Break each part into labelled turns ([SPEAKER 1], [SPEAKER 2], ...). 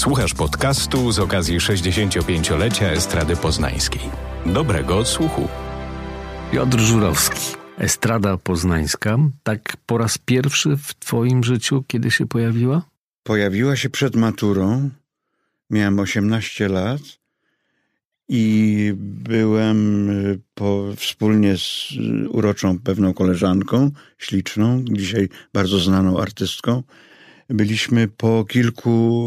[SPEAKER 1] Słuchasz podcastu z okazji 65-lecia Estrady Poznańskiej. Dobrego odsłuchu.
[SPEAKER 2] Piotr Żurowski, Estrada Poznańska, tak po raz pierwszy w Twoim życiu, kiedy się pojawiła?
[SPEAKER 3] Pojawiła się przed maturą. Miałem 18 lat i byłem y, po, wspólnie z uroczą pewną koleżanką, śliczną, dzisiaj bardzo znaną artystką. Byliśmy po kilku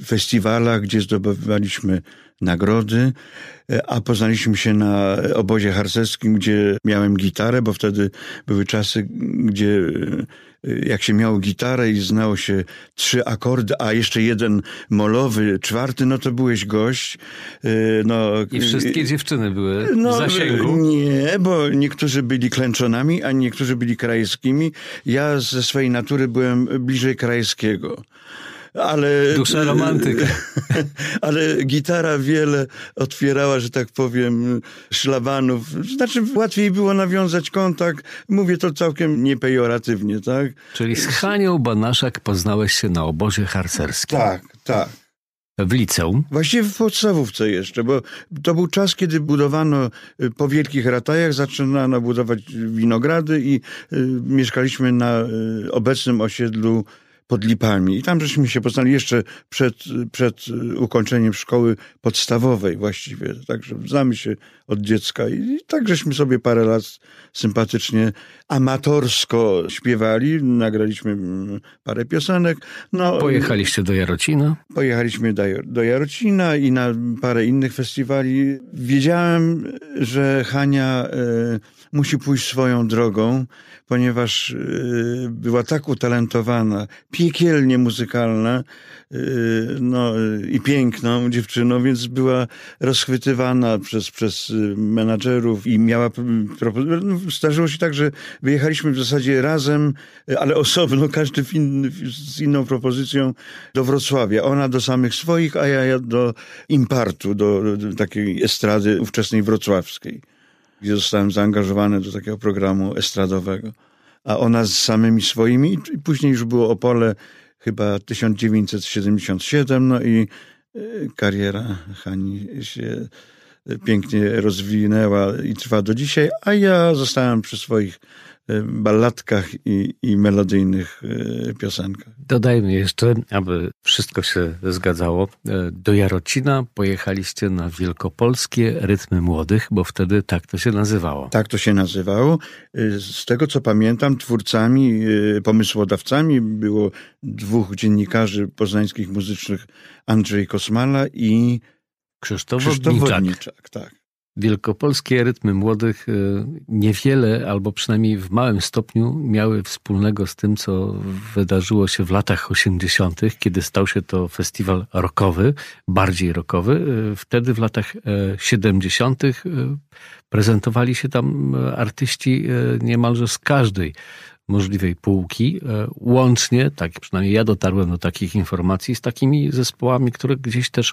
[SPEAKER 3] y, festiwalach, gdzie zdobywaliśmy nagrody, y, a poznaliśmy się na obozie harcerskim, gdzie miałem gitarę, bo wtedy były czasy, gdzie jak się miało gitarę i znało się trzy akordy, a jeszcze jeden molowy, czwarty, no to byłeś gość. No,
[SPEAKER 2] I wszystkie dziewczyny były no, w zasięgu?
[SPEAKER 3] Nie, bo niektórzy byli klęczonami, a niektórzy byli krajskimi. Ja ze swojej natury byłem bliżej krajskiego ale...
[SPEAKER 2] Dusza romantyka.
[SPEAKER 3] ale gitara wiele otwierała, że tak powiem, szlabanów. Znaczy łatwiej było nawiązać kontakt. Mówię to całkiem niepejoratywnie, tak?
[SPEAKER 2] Czyli z Hanią Banaszak poznałeś się na obozie harcerskim.
[SPEAKER 3] Tak, tak.
[SPEAKER 2] W liceum?
[SPEAKER 3] Właściwie w podstawówce jeszcze, bo to był czas, kiedy budowano y, po wielkich ratajach, zaczynano budować winogrady i y, mieszkaliśmy na y, obecnym osiedlu pod Lipami. I tam żeśmy się poznali jeszcze przed, przed ukończeniem szkoły podstawowej właściwie. Także znamy się od dziecka i tak żeśmy sobie parę lat sympatycznie, amatorsko śpiewali. Nagraliśmy mm, parę piosenek. No,
[SPEAKER 2] Pojechaliście do Jarocina?
[SPEAKER 3] Pojechaliśmy do, do Jarocina i na parę innych festiwali. Wiedziałem, że Hania y, musi pójść swoją drogą, ponieważ y, była tak utalentowana, piekielnie muzykalna y, no, i piękną dziewczyną, więc była rozchwytywana przez, przez menadżerów i miała no, zdarzyło się tak, że wyjechaliśmy w zasadzie razem, ale osobno, każdy in, z inną propozycją do Wrocławia. Ona do samych swoich, a ja, ja do Impartu, do, do takiej estrady ówczesnej wrocławskiej gdzie zostałem zaangażowany do takiego programu estradowego. A ona z samymi swoimi, i później już było Opole chyba 1977, no i e, kariera Hani się pięknie rozwinęła i trwa do dzisiaj, a ja zostałem przy swoich Y, balladkach i, i melodyjnych y, piosenkach.
[SPEAKER 2] Dodajmy jeszcze, aby wszystko się zgadzało. Y, do Jarocina pojechaliście na wielkopolskie rytmy młodych, bo wtedy tak to się nazywało.
[SPEAKER 3] Tak to się nazywało. Z tego co pamiętam, twórcami, pomysłodawcami było dwóch dziennikarzy poznańskich muzycznych, Andrzej Kosmala i
[SPEAKER 2] Krzysztof, Krzysztof Wodniczak. Wodniczak
[SPEAKER 3] tak.
[SPEAKER 2] Wielkopolskie rytmy młodych y, niewiele, albo przynajmniej w małym stopniu, miały wspólnego z tym, co wydarzyło się w latach 80., kiedy stał się to festiwal rockowy, bardziej rockowy. Y, wtedy w latach 70. Y, prezentowali się tam artyści niemalże z każdej możliwej półki, e, łącznie, tak przynajmniej ja dotarłem do takich informacji, z takimi zespołami, które gdzieś też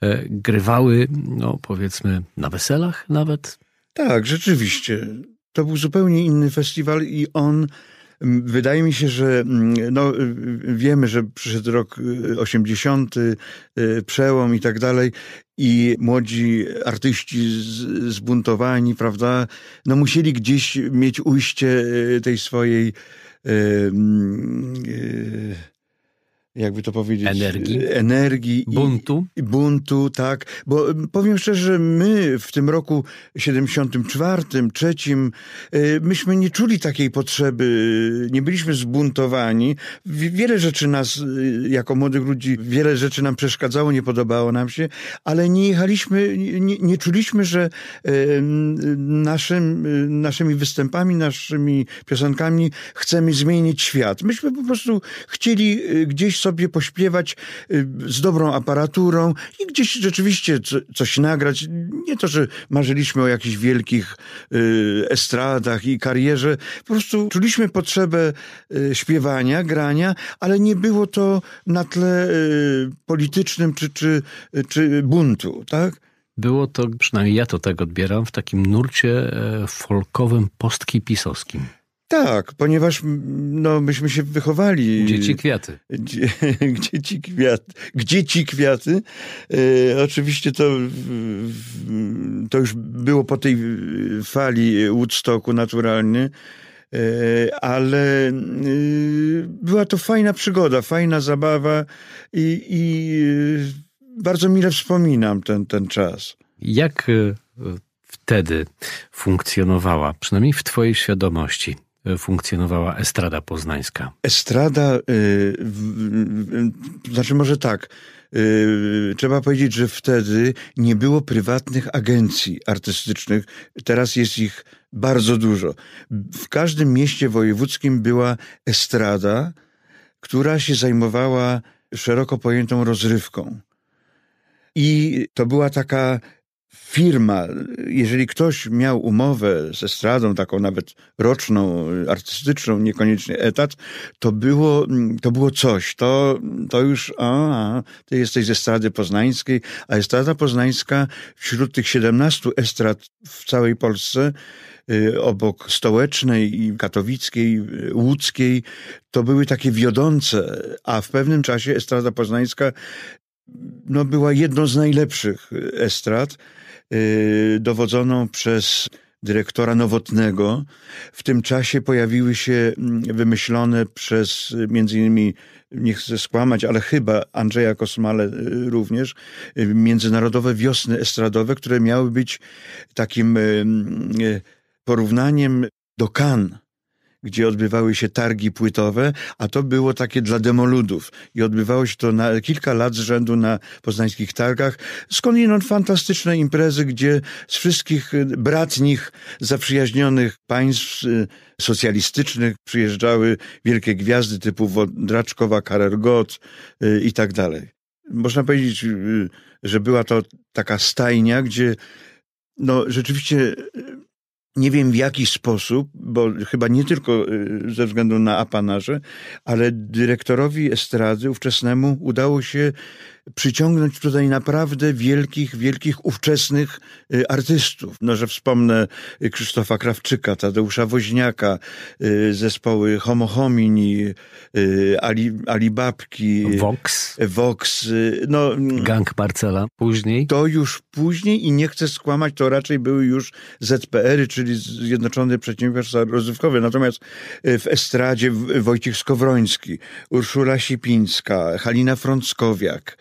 [SPEAKER 2] e, grywały, no powiedzmy, na weselach nawet.
[SPEAKER 3] Tak, rzeczywiście. To był zupełnie inny festiwal i on Wydaje mi się, że no, wiemy, że przyszedł rok 80, y, y, przełom i tak dalej, i młodzi artyści zbuntowani, prawda, no musieli gdzieś mieć ujście y, tej swojej jakby to powiedzieć...
[SPEAKER 2] Energii.
[SPEAKER 3] Energii.
[SPEAKER 2] Buntu.
[SPEAKER 3] I, buntu, tak. Bo powiem szczerze, my w tym roku 74, trzecim, y, myśmy nie czuli takiej potrzeby, nie byliśmy zbuntowani. Wiele rzeczy nas, y, jako młodych ludzi, wiele rzeczy nam przeszkadzało, nie podobało nam się, ale nie jechaliśmy, nie, nie czuliśmy, że naszym, naszymi występami, naszymi piosenkami chcemy zmienić świat. Myśmy po prostu chcieli gdzieś sobie pośpiewać y, z dobrą aparaturą i gdzieś rzeczywiście coś nagrać. Nie to, że marzyliśmy o jakichś wielkich y, estradach i karierze. Po prostu czuliśmy potrzebę y, śpiewania, grania, ale nie było to na tle politycznym czy, czy, czy buntu, tak?
[SPEAKER 2] Było to, przynajmniej ja to tak odbieram, w takim nurcie e, folkowym, postkipisowskim.
[SPEAKER 3] Tak, ponieważ no, myśmy się wychowali.
[SPEAKER 2] Dzieci kwiaty.
[SPEAKER 3] Gdzie, ci kwiaty? Gdzie ci kwiaty? E, oczywiście to, to już było po tej fali Woodstocku naturalnie, e, ale e, była to fajna przygoda, fajna zabawa i, i bardzo mile wspominam ten, ten czas.
[SPEAKER 2] Jak e, wtedy funkcjonowała, przynajmniej w Twojej świadomości, e, funkcjonowała estrada poznańska?
[SPEAKER 3] Estrada, yy, znaczy może tak. Yy, trzeba powiedzieć, że wtedy nie było prywatnych agencji artystycznych. Teraz jest ich bardzo dużo. W każdym mieście wojewódzkim była estrada, która się zajmowała szeroko pojętą rozrywką. I to była taka firma, jeżeli ktoś miał umowę ze stradą, taką nawet roczną, artystyczną, niekoniecznie etat, to było, to było coś. To, to już, a, ty jesteś ze strady poznańskiej, a estrada poznańska wśród tych 17 estrad w całej Polsce y, obok stołecznej i katowickiej, y, łódzkiej, to były takie wiodące, a w pewnym czasie estrada poznańska no, była jedną z najlepszych estrad, yy, dowodzoną przez dyrektora Nowotnego. W tym czasie pojawiły się mm, wymyślone przez między innymi, nie chcę skłamać, ale chyba Andrzeja Kosmale yy, również, międzynarodowe wiosny estradowe, które miały być takim porównaniem do Cannes gdzie odbywały się targi płytowe, a to było takie dla demoludów. I odbywało się to na kilka lat z rzędu na poznańskich targach. Skądinąd fantastyczne imprezy, gdzie z wszystkich bratnich, zaprzyjaźnionych państw y, socjalistycznych przyjeżdżały wielkie gwiazdy typu Wodraczkowa, Karel Gott y, i tak dalej. Można powiedzieć, y, że była to taka stajnia, gdzie no, rzeczywiście nie wiem w jaki sposób, bo chyba nie tylko y, ze względu na apanarze, ale dyrektorowi estrady ówczesnemu udało się przyciągnąć tutaj naprawdę wielkich, wielkich ówczesnych y, artystów. No, że wspomnę Krzysztofa Krawczyka, Tadeusza Woźniaka, y, zespoły Homo Homini, y, Ali, Alibabki.
[SPEAKER 2] Vox.
[SPEAKER 3] Vox. No,
[SPEAKER 2] Gang Marcela. Później?
[SPEAKER 3] To już później i nie chcę skłamać, to raczej były już ZPR-y, czyli Zjednoczone Przedsiębiorstwa Rozrywkowe. Natomiast w estradzie Wojciech Skowroński, Urszula Sipińska, Halina Frąckowiak,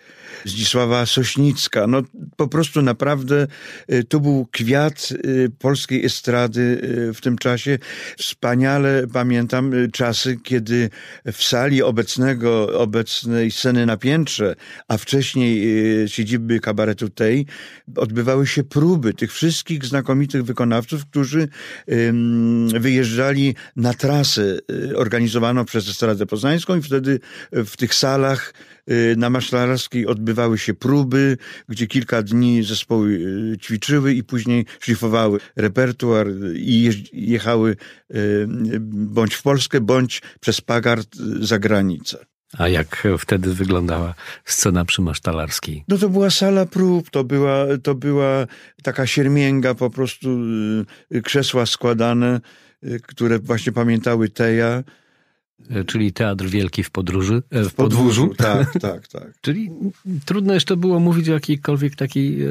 [SPEAKER 3] Zdzisława Sośnicka. No po prostu naprawdę y, to był kwiat y, polskiej estrady y, w tym czasie. Wspaniale pamiętam czasy, kiedy w sali obecnego, obecnej sceny na piętrze, a wcześniej siedziby kabaretu tej, odbywały się próby tych wszystkich znakomitych wykonawców, którzy wyjeżdżali na trasę organizowaną przez Estradę Poznańską i wtedy w tych salach na Maszlarskiej odbywały się próby, gdzie kilka dni zespoły y, ćwiczyły i później szlifowały repertuar i jechały y, bądź w Polskę, bądź przez Pagard za granicę.
[SPEAKER 2] A jak wtedy wyglądała scena przy Masztalarskiej?
[SPEAKER 3] No to była sala prób, to była, to była taka siermięga, po prostu krzesła składane, które właśnie pamiętały Teja.
[SPEAKER 2] E, czyli Teatr Wielki w podróży,
[SPEAKER 3] e, w, w podwórzu. Tak, tak, tak.
[SPEAKER 2] Czyli trudno jeszcze było mówić o jakiejkolwiek takiej e,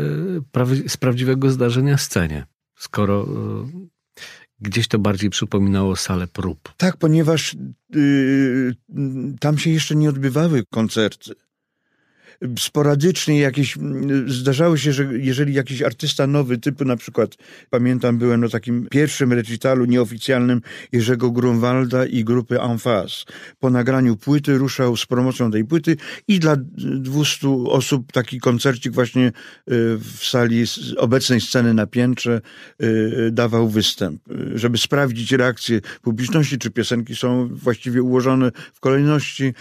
[SPEAKER 2] z prawdziwego zdarzenia scenie, skoro gdzieś to bardziej przypominało salę prób.
[SPEAKER 3] Tak, ponieważ y, tam się jeszcze nie odbywały koncerty sporadycznie jakieś, zdarzało się, że jeżeli jakiś artysta nowy, typu na przykład, pamiętam, byłem na takim pierwszym recitalu nieoficjalnym Jerzego Grunwalda i grupy Enfas. Po nagraniu płyty ruszał z promocją tej płyty i dla 200 osób taki koncercik właśnie y, w sali obecnej sceny na piętrze y, dawał występ, y, żeby sprawdzić reakcję publiczności, czy piosenki są właściwie ułożone w kolejności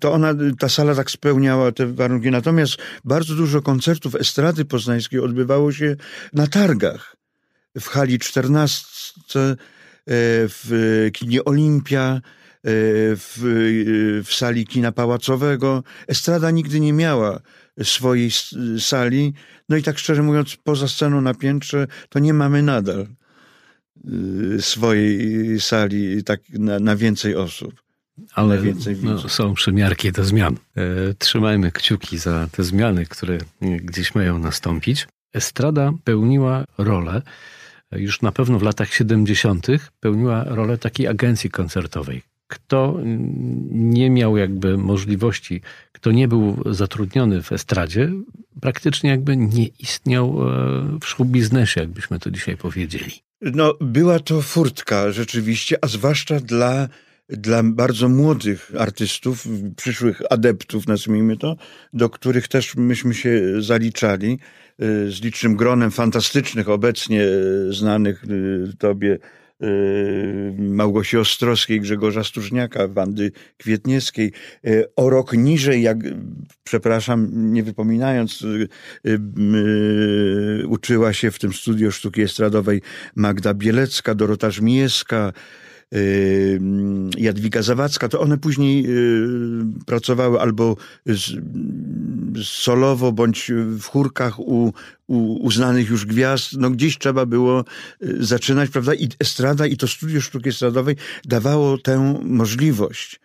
[SPEAKER 3] to ona, ta sala tak spełniała te warunki. Natomiast bardzo dużo koncertów estrady poznańskiej odbywało się na targach. W hali 14, e, w kinie Olimpia, e, w, w sali kina pałacowego. Estrada nigdy nie miała swojej sali. No i tak szczerze mówiąc, poza sceną na piętrze, to nie mamy nadal. swojej sali tak na, na więcej osób.
[SPEAKER 2] Ale no, są przymiarki do zmian. E, trzymajmy kciuki za te zmiany, które gdzieś mają nastąpić. Estrada pełniła rolę, już na pewno w latach 70. pełniła rolę takiej agencji koncertowej. Kto nie miał jakby możliwości, kto nie był zatrudniony w estradzie, praktycznie jakby nie istniał e, w show biznesie, jakbyśmy to dzisiaj powiedzieli.
[SPEAKER 3] No, była to furtka rzeczywiście, a zwłaszcza dla dla bardzo młodych artystów, przyszłych adeptów, nazwijmy to, do których też myśmy się zaliczali y, z licznym gronem fantastycznych, obecnie y, znanych y, tobie Małgosi Ostrowskiej, Grzegorza Stróżniaka, Wandy Kwietniewskiej. O rok niżej, jak, przepraszam, nie wypominając, uczyła się w tym studiu sztuki estradowej Magda Bielecka, Dorota Żmijewska, Jadwiga Zawadzka, to one później y, pracowały albo solowo, bądź w chórkach u, u uznanych już gwiazd. No gdzieś trzeba było y, zaczynać, prawda? I estrada, i to studio sztuki estradowej dawało tę możliwość.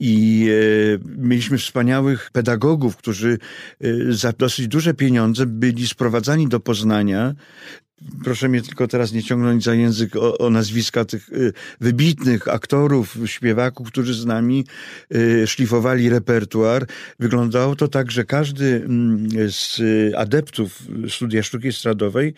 [SPEAKER 3] I e, mieliśmy wspaniałych pedagogów, którzy e, za dosyć duże pieniądze byli sprowadzani do Poznania proszę mnie tylko teraz nie ciągnąć za język o, o, nazwiska tych y, wybitnych aktorów, śpiewaków, którzy z nami y, szlifowali repertuar. Wyglądało to tak, że każdy mm, z adeptów studia sztuki estradowej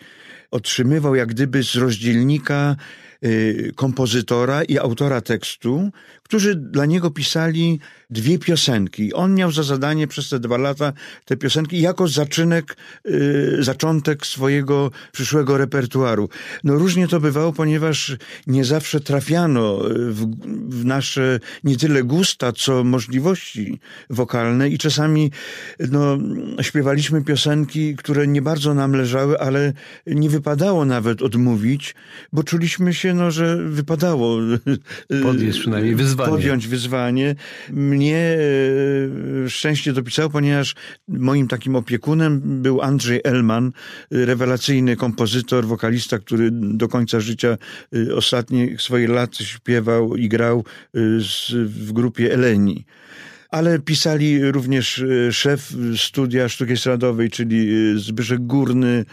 [SPEAKER 3] otrzymywał jak gdyby z rozdzielnika y, kompozytora i autora tekstu, którzy dla niego pisali dwie piosenki. On miał za zadanie przez te dwa lata te piosenki jako zaczynek, yy, zaczątek swojego przyszłego repertuaru. No różnie to bywało, ponieważ nie zawsze trafiano w, w nasze nie tyle gusta, co możliwości wokalne i czasami no, śpiewaliśmy piosenki, które nie bardzo nam leżały, ale nie wypadało nawet odmówić, bo czuliśmy się, no, że wypadało
[SPEAKER 2] podjąć przynajmniej wyzwanie.
[SPEAKER 3] Podjąć wyzwanie. Mnie e, szczęście dopisało, ponieważ moim takim opiekunem był Andrzej Elman, rewelacyjny kompozytor, wokalista, który do końca życia e, ostatnich swoich lat śpiewał i grał e, w grupie Eleni ale pisali również e, szef studia sztuki estradowej, czyli e, Zbyszek Górny,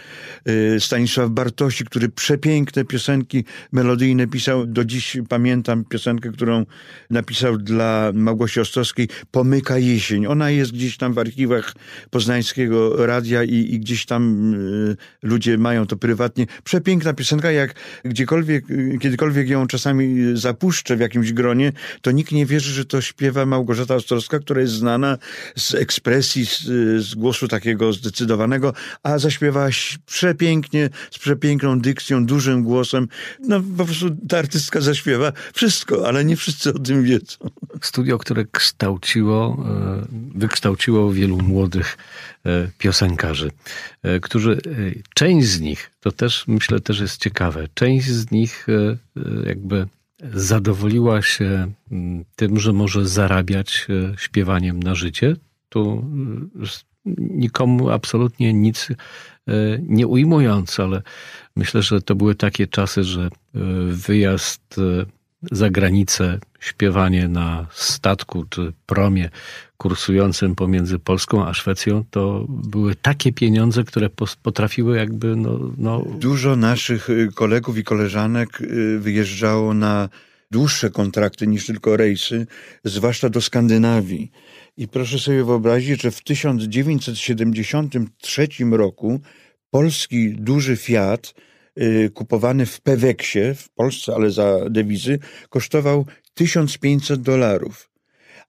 [SPEAKER 3] e, Stanisław Bartosi, który przepiękne piosenki melodyjne pisał. Do dziś pamiętam piosenkę, którą napisał dla Małgosi Ostrowskiej, Pomyka jesień. Ona jest gdzieś tam w archiwach poznańskiego radia i, i gdzieś tam ludzie mają to prywatnie. Przepiękna piosenka, jak gdziekolwiek, kiedykolwiek ją czasami zapuszczę w jakimś gronie, to nikt nie wierzy, że to śpiewa Małgorzata Ostrowska która jest znana z ekspresji, z, z głosu takiego zdecydowanego, a zaśpiewałaś przepięknie, z przepiękną dykcją, dużym głosem. No po prostu ta artystka zaśpiewa wszystko, ale nie wszyscy o tym wiedzą.
[SPEAKER 2] Studio, które kształciło, e, wykształciło wielu młodych e, piosenkarzy, e, którzy, część z nich, to też myślę też jest ciekawe, część z nich jakby zadowoliła się mm, tym, że może zarabiać e, śpiewaniem na życie, to e, nikomu absolutnie nic e, nie ujmując, ale myślę, że to były takie czasy, że wyjazd za granicę, śpiewanie na statku czy promie kursującym pomiędzy Polską a Szwecją, to były takie pieniądze, które potrafiły jakby. No, no...
[SPEAKER 3] Dużo naszych y, kolegów i koleżanek y, wyjeżdżało na dłuższe kontrakty niż tylko rejsy, zwłaszcza do Skandynawii. I proszę sobie wyobrazić, że w 1973 roku polski duży Fiat y, kupowany w Peweksie, w Polsce, ale za dewizy, kosztował 1500 dolarów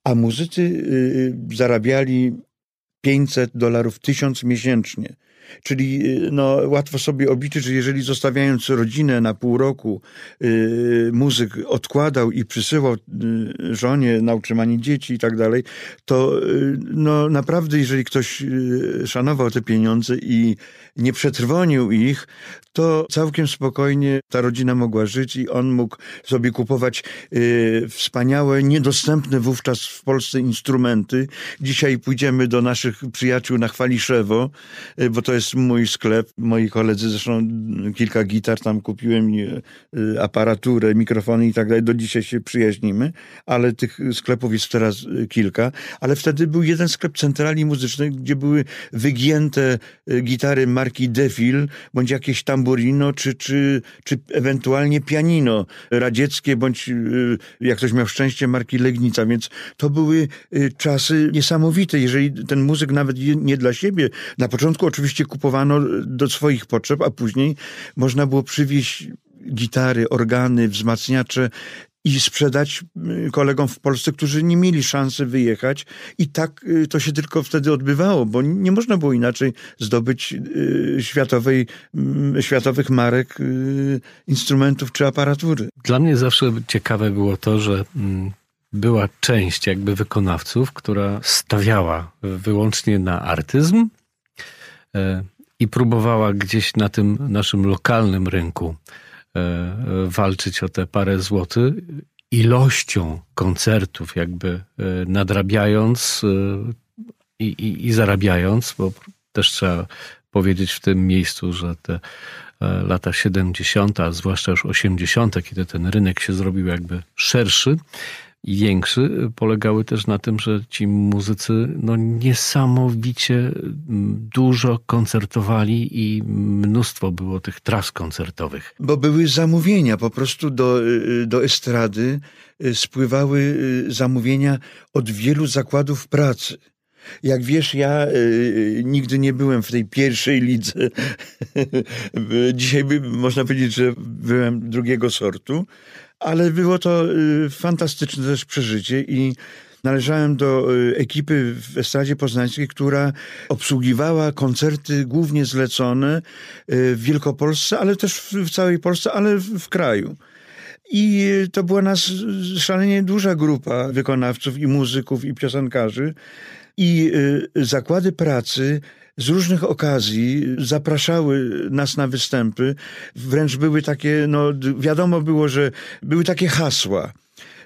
[SPEAKER 3] a muzycy y, zarabiali 500 dolarów, 1000 miesięcznie. Czyli y, no, łatwo sobie obliczyć, że jeżeli zostawiając rodzinę na pół roku, yy, muzyk odkładał i przysyłał yy, żonie na utrzymanie dzieci i tak dalej, to yy, no, naprawdę, jeżeli ktoś y, szanował te pieniądze i nie przetrwonił ich, to całkiem spokojnie ta rodzina mogła żyć i on mógł sobie kupować y, wspaniałe, niedostępne wówczas w Polsce instrumenty. Dzisiaj pójdziemy do naszych przyjaciół na Chwaliszewo, bo to jest jest mój sklep. Moi koledzy zresztą kilka gitar tam kupiłem, y, aparaturę, mikrofony i tak dalej. Do dzisiaj się przyjaźnimy, ale tych sklepów jest teraz y, kilka. Ale wtedy był jeden sklep centrali muzycznej, gdzie były wygięte y, gitary marki Defil, bądź jakieś tamburino, czy, czy, czy ewentualnie pianino radzieckie, bądź jak ktoś miał szczęście, marki Legnica. Więc to były czasy niesamowite. Jeżeli ten muzyk nawet nie dla siebie, na początku oczywiście kupowano do swoich potrzeb, a później można było przywieźć gitary, organy, wzmacniacze i sprzedać y, kolegom w Polsce, którzy nie mieli szansy wyjechać. I tak y, to się tylko wtedy odbywało, bo nie można było inaczej zdobyć y, światowej, mm, światowych marek instrumentów czy aparatury.
[SPEAKER 2] Dla mnie zawsze ciekawe było to, że mm, była część jakby wykonawców, która stawiała wyłącznie na artyzm i próbowała gdzieś na tym naszym lokalnym rynku e, walczyć o te parę złotych ilością koncertów, jakby e, nadrabiając i, i, i zarabiając, bo też trzeba powiedzieć w tym miejscu, że te lata 70., a zwłaszcza już 80., kiedy ten rynek się zrobił jakby szerszy, większy polegały też na tym, że ci muzycy no, niesamowicie mm, dużo koncertowali i mnóstwo było tych tras koncertowych.
[SPEAKER 3] Bo były zamówienia, po prostu do, y, do estrady y, spływały y, zamówienia od wielu zakładów pracy. Jak wiesz, ja y, nigdy nie byłem w tej pierwszej lidze. Dzisiaj by, można powiedzieć, że byłem drugiego sortu, ale było to y, fantastyczne też przeżycie i należałem do y, ekipy w Estradzie Poznańskiej, która obsługiwała koncerty głównie zlecone y, w Wielkopolsce, ale też w całej Polsce, ale w kraju. I to była nas szalenie duża grupa wykonawców i muzyków i piosenkarzy. I zakłady pracy z różnych okazji zapraszały nas na występy. Wręcz były takie, no wiadomo było, że były takie hasła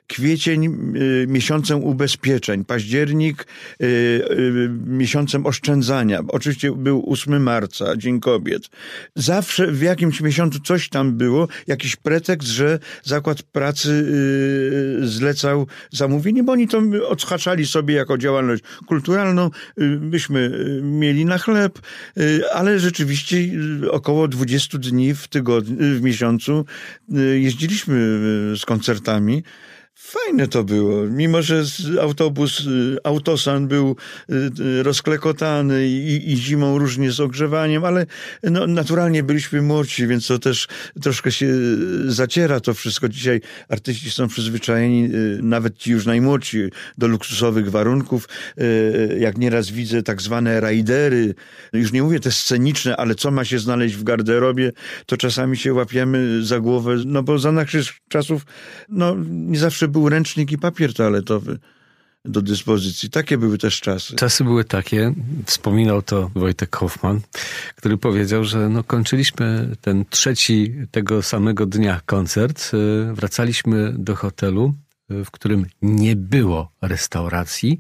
[SPEAKER 3] kwiecień y, miesiącem ubezpieczeń, październik y, y, miesiącem oszczędzania. Oczywiście był 8 marca, Dzień Kobiet. Zawsze w jakimś miesiącu coś tam było, jakiś pretekst, że zakład pracy zlecał zamówienie, bo oni to odhaczali sobie jako działalność kulturalną. Myśmy mieli na chleb, ale rzeczywiście około 20 dni w tygodniu, w miesiącu jeździliśmy z koncertami. Fajne to było, mimo że autobus, y, autosan był y, y, rozklekotany i, i, zimą różnie z ogrzewaniem, ale no, naturalnie byliśmy młodsi, więc to też troszkę się zaciera to wszystko. Dzisiaj artyści są przyzwyczajeni, nawet ci już najmłodsi, do luksusowych warunków. Jak nieraz widzę tak zwane rajdery, już nie mówię te sceniczne, ale co ma się znaleźć w garderobie, to czasami się łapiemy za głowę, no bo za naszych czasów no, nie zawsze był ręcznik i papier toaletowy do dyspozycji. Takie były też czasy.
[SPEAKER 2] Czasy były takie, wspominał to Wojtek Hoffman, który powiedział, że no kończyliśmy ten trzeci tego samego dnia koncert, y, wracaliśmy do hotelu, y, w którym nie było restauracji.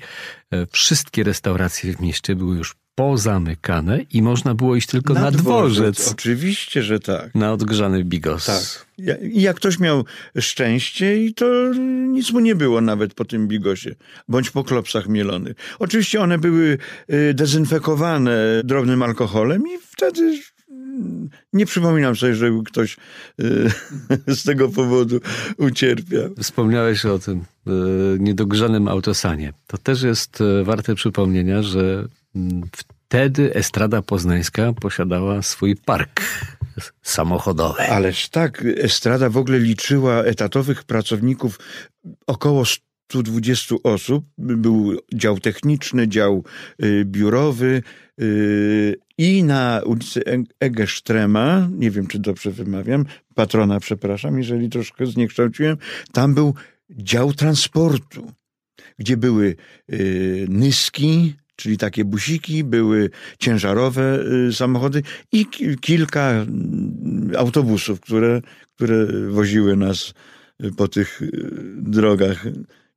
[SPEAKER 2] Y, wszystkie restauracje w mieście były już pozamykane i można było iść tylko na, na dworzec. dworzec.
[SPEAKER 3] Oczywiście, że tak.
[SPEAKER 2] Na odgrzany bigos.
[SPEAKER 3] Tak. I jak ktoś miał szczęście i to nic mu nie było nawet po tym bigosie, bądź po klopsach mielonych. Oczywiście one były y, dezynfekowane drobnym alkoholem i wtedy nie przypominam sobie, żeby ktoś y, z tego powodu ucierpiał.
[SPEAKER 2] Wspomniałeś o tym y, niedogrzanym autosanie. To też jest warte przypomnienia, że Wtedy Estrada Poznańska posiadała swój park samochodowy.
[SPEAKER 3] Ależ tak, Estrada w ogóle liczyła etatowych pracowników około 120 osób. Był dział techniczny, dział y, biurowy y, i na ulicy Egerstrema, nie wiem czy dobrze wymawiam, patrona przepraszam, jeżeli troszkę zniekształciłem, tam był dział transportu, gdzie były y, nyski, czyli takie busiki, były ciężarowe y, samochody i kilka mm, autobusów, które, które woziły nas y, po tych y, drogach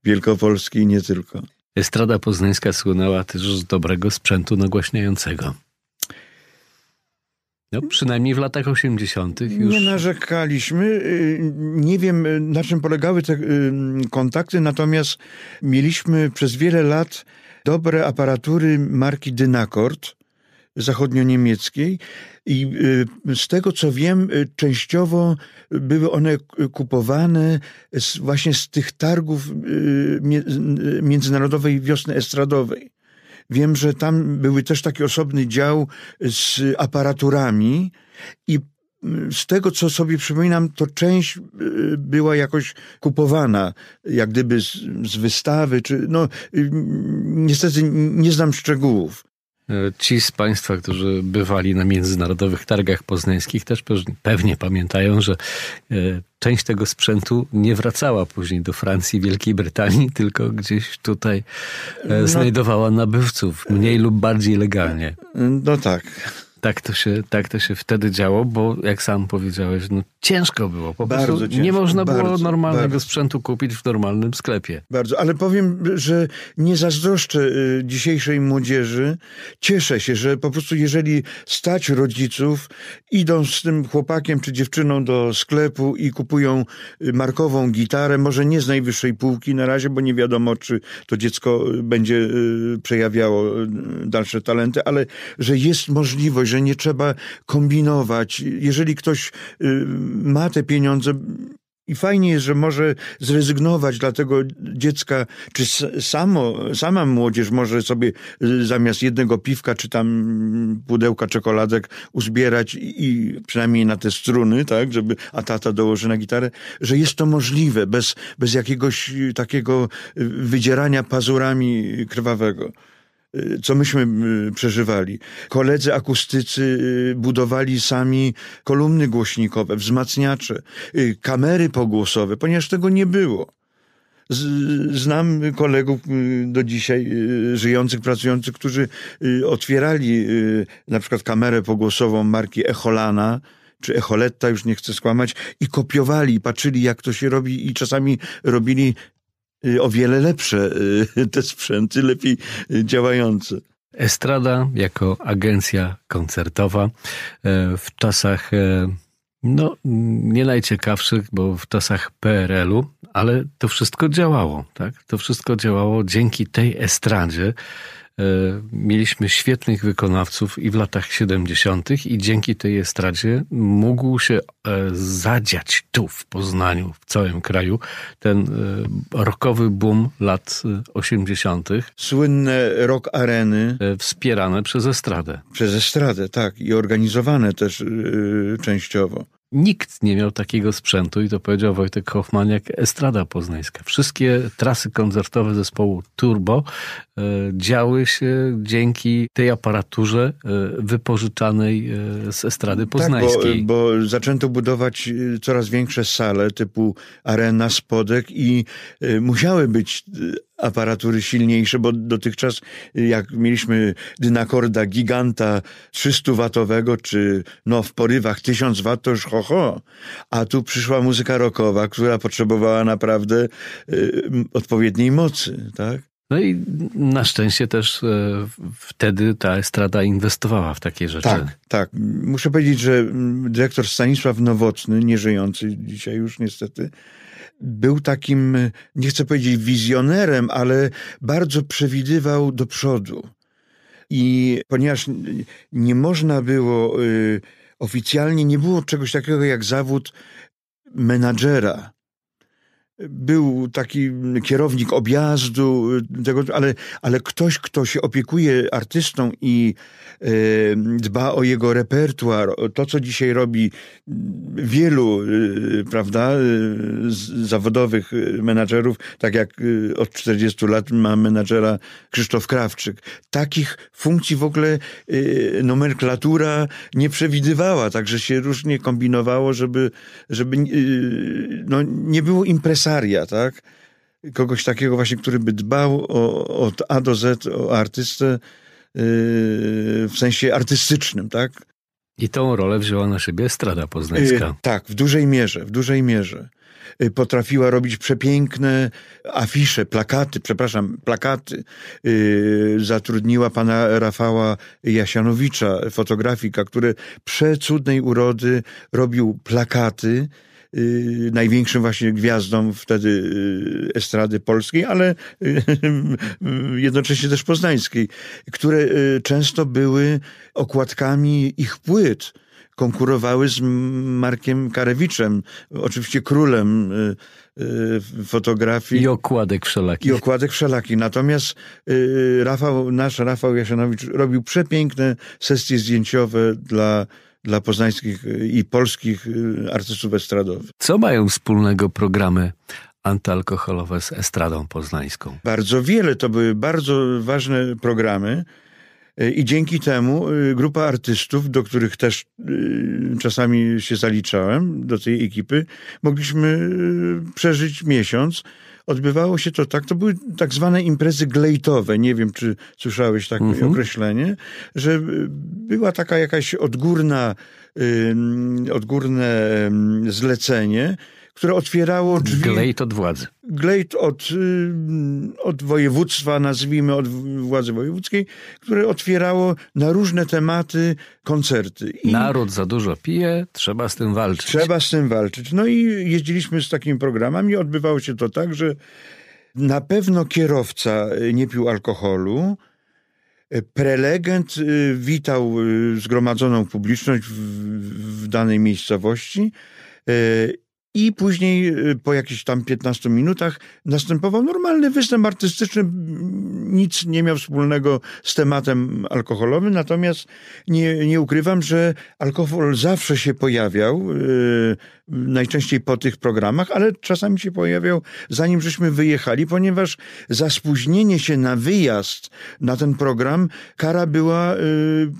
[SPEAKER 3] Wielkopolski i nie tylko.
[SPEAKER 2] Estrada poznańska słynęła też z dobrego sprzętu nagłaśniającego. No, przynajmniej w latach 80. już.
[SPEAKER 3] Nie narzekaliśmy. Nie wiem, na czym polegały te kontakty, natomiast mieliśmy przez wiele lat dobre aparatury marki Dynakord zachodnio-niemieckiej i z tego co wiem, częściowo były one kupowane właśnie z tych targów międzynarodowej wiosny estradowej. Wiem, że tam były też taki osobny dział z aparaturami i z tego, co sobie przypominam, to część y, była jakoś kupowana, jak gdyby z, z wystawy, czy no, y, niestety nie znam szczegółów.
[SPEAKER 2] Ci z Państwa, którzy bywali na międzynarodowych targach poznańskich, też pewnie pamiętają, że e, część tego sprzętu nie wracała później do Francji, Wielkiej Brytanii, tylko gdzieś tutaj e, no, znajdowała nabywców, mniej lub bardziej legalnie.
[SPEAKER 3] No tak
[SPEAKER 2] tak to, się, tak to się wtedy działo, bo jak sam powiedziałeś, no ciężko było. Po bardzo prostu ciężko, nie można było bardzo, normalnego bardzo. sprzętu kupić w normalnym sklepie.
[SPEAKER 3] Bardzo, ale powiem, że nie zazdroszczę y, dzisiejszej młodzieży. Cieszę się, że po prostu jeżeli stać rodziców, idą z tym chłopakiem czy dziewczyną do sklepu i kupują y, markową gitarę, może nie z najwyższej półki na razie, bo nie wiadomo, czy to dziecko y, będzie przejawiało dalsze talenty, ale że jest możliwość, że nie trzeba kombinować. Jeżeli ktoś y, ma te pieniądze, i fajnie jest, że może zrezygnować dla tego dziecka, czy samo, sama młodzież może sobie y, zamiast jednego piwka, czy tam pudełka czekoladek uzbierać i, przynajmniej na te struny, tak, żeby, a tata dołoży na gitarę, że jest to możliwe, bez, bez jakiegoś takiego wydzierania pazurami krwawego. Y, co myśmy y, przeżywali. Koledzy akustycy y, budowali sami kolumny głośnikowe, wzmacniacze, kamery pogłosowe, ponieważ tego nie było. Znam kolegów do dzisiaj żyjących, pracujących, którzy otwierali na przykład kamerę pogłosową marki Echolana, czy Echoletta, już nie chcę skłamać, i kopiowali, patrzyli jak to się robi i czasami robili o wiele lepsze y, te sprzęty, lepiej y, działające.
[SPEAKER 2] Estrada jako agencja koncertowa e, w czasach e, no, nie najciekawszych, bo w czasach PRL-u, ale to wszystko działało, tak? To wszystko działało dzięki tej estradzie, mieliśmy świetnych wykonawców i w latach 70. i dzięki tej estradzie mógł się e, zadziać tu w Poznaniu, w całym kraju, ten e, rokowy boom lat 80.
[SPEAKER 3] Słynne rock areny.
[SPEAKER 2] Wspierane przez estradę.
[SPEAKER 3] Przez estradę, tak. I organizowane też częściowo.
[SPEAKER 2] Nikt nie miał takiego sprzętu i to powiedział Wojtek Hoffman jak Estrada Poznańska. Wszystkie trasy koncertowe zespołu Turbo e, działy się dzięki tej aparaturze e, wypożyczanej e, z Estrady Poznańskiej.
[SPEAKER 3] Tak, bo, bo zaczęto budować coraz większe sale typu Arena, Spodek i musiały być aparatury silniejsze, bo dotychczas jak mieliśmy dynakorda giganta 300-watowego, czy no w porywach 1000 wat, to już ho, ho. A tu przyszła muzyka rockowa, która potrzebowała naprawdę y, odpowiedniej mocy, tak?
[SPEAKER 2] No i na szczęście też e, wtedy ta estrada inwestowała w takie rzeczy.
[SPEAKER 3] Tak, tak. Muszę powiedzieć, że dyrektor Stanisław Nowotny, nieżyjący dzisiaj już niestety, był takim, nie chcę powiedzieć wizjonerem, ale bardzo przewidywał do przodu. I ponieważ nie można było, y, oficjalnie nie było czegoś takiego jak zawód menadżera, był taki kierownik objazdu, tego, ale, ale ktoś, kto się opiekuje artystą i e, dba o jego repertuar, to co dzisiaj robi wielu, e, prawda, e, zawodowych menadżerów, tak jak od 40 lat ma menadżera Krzysztof Krawczyk. Takich funkcji w ogóle nomenklatura nie przewidywała, także się różnie kombinowało, żeby, żeby no, nie było impresarii tak? Kogoś takiego właśnie, który by dbał o, od A do Z o artystę yy, w sensie artystycznym, tak?
[SPEAKER 2] I tą rolę wzięła na siebie Strada Poznańska. Yy,
[SPEAKER 3] tak, w dużej mierze, w dużej mierze. y, potrafiła robić przepiękne afisze, plakaty, przepraszam, plakaty. Y, zatrudniła pana Rafała Jasianowicza, fotografika, który przecudnej urody robił plakaty y, największym właśnie gwiazdom wtedy estrady polskiej, ale jednocześnie też poznańskiej, które często były okładkami ich płyt konkurowały z Markiem Karewiczem, oczywiście królem y, y, fotografii.
[SPEAKER 2] I okładek wszelakich.
[SPEAKER 3] I okładek wszelakich. Natomiast y, Rafał, nasz Rafał Jasianowicz robił przepiękne sesje zdjęciowe dla dla poznańskich i polskich artystów estradowych.
[SPEAKER 2] Co mają wspólnego programy antyalkoholowe z estradą poznańską?
[SPEAKER 3] Bardzo wiele. To były bardzo ważne programy. I dzięki temu y, grupa artystów, do których też y, czasami się zaliczałem, do tej ekipy, mogliśmy y, przeżyć miesiąc. Odbywało się to tak, to były tak zwane imprezy glejtowe, nie wiem czy słyszałeś takie mhm. określenie, że była taka jakaś odgórna, odgórne zlecenie, które otwierało drzwi.
[SPEAKER 2] Glejt od władzy.
[SPEAKER 3] Glejt od, y, od województwa, nazwijmy od władzy wojewódzkiej, które otwierało na różne tematy koncerty.
[SPEAKER 2] I Naród za dużo pije, trzeba z tym walczyć.
[SPEAKER 3] Trzeba z tym walczyć. No i jeździliśmy z takimi programami. Odbywało się to tak, że na pewno kierowca nie pił alkoholu. Prelegent y, witał y, zgromadzoną publiczność w, w danej miejscowości i później y, po jakichś tam 15 minutach następował normalny występ artystyczny. Nic nie miał wspólnego z tematem alkoholowym, natomiast nie, nie ukrywam, że alkohol zawsze się pojawiał. Yy, najczęściej po tych programach, ale czasami się pojawiał zanim żeśmy wyjechali, ponieważ za spóźnienie się na wyjazd na ten program kara była y,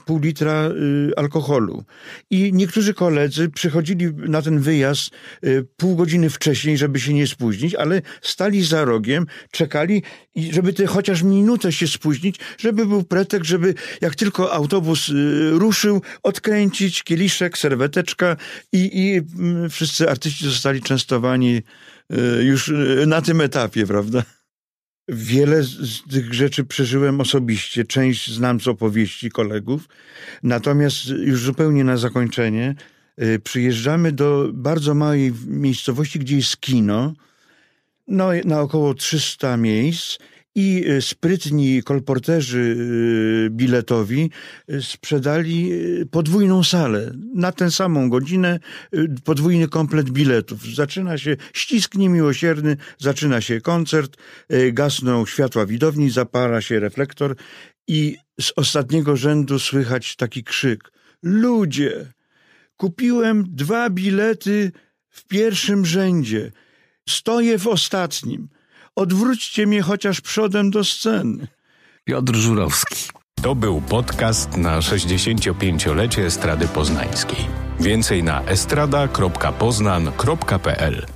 [SPEAKER 3] pół litra y, alkoholu. I niektórzy koledzy przychodzili na ten wyjazd y, pół godziny wcześniej, żeby się nie spóźnić, ale stali za rogiem, czekali i żeby te chociaż minutę się spóźnić, żeby był pretekst, żeby jak tylko autobus y, ruszył, odkręcić kieliszek, serweteczka i, i mm, wszyscy artyści zostali częstowani y, już y, na tym etapie, prawda? Wiele z tych rzeczy przeżyłem osobiście, część znam z opowieści kolegów. Natomiast już zupełnie na zakończenie przyjeżdżamy do bardzo małej miejscowości, gdzie jest kino, no, na około 300 miejsc i e, sprytni kolporterzy e, biletowi e, sprzedali podwójną salę na tę samą godzinę, podwójny komplet biletów. Zaczyna się ścisk niemiłosierny, zaczyna się koncert, gasną światła widowni, zapara się reflektor i z ostatniego rzędu słychać taki krzyk. Ludzie! Kupiłem dwa bilety w pierwszym rzędzie. Stoję w ostatnim. Odwróćcie mnie chociaż przodem do sceny.
[SPEAKER 2] Piotr Żurowski.
[SPEAKER 1] To był podcast na 65-lecie Estrady Poznańskiej. Więcej na estrada.poznan.pl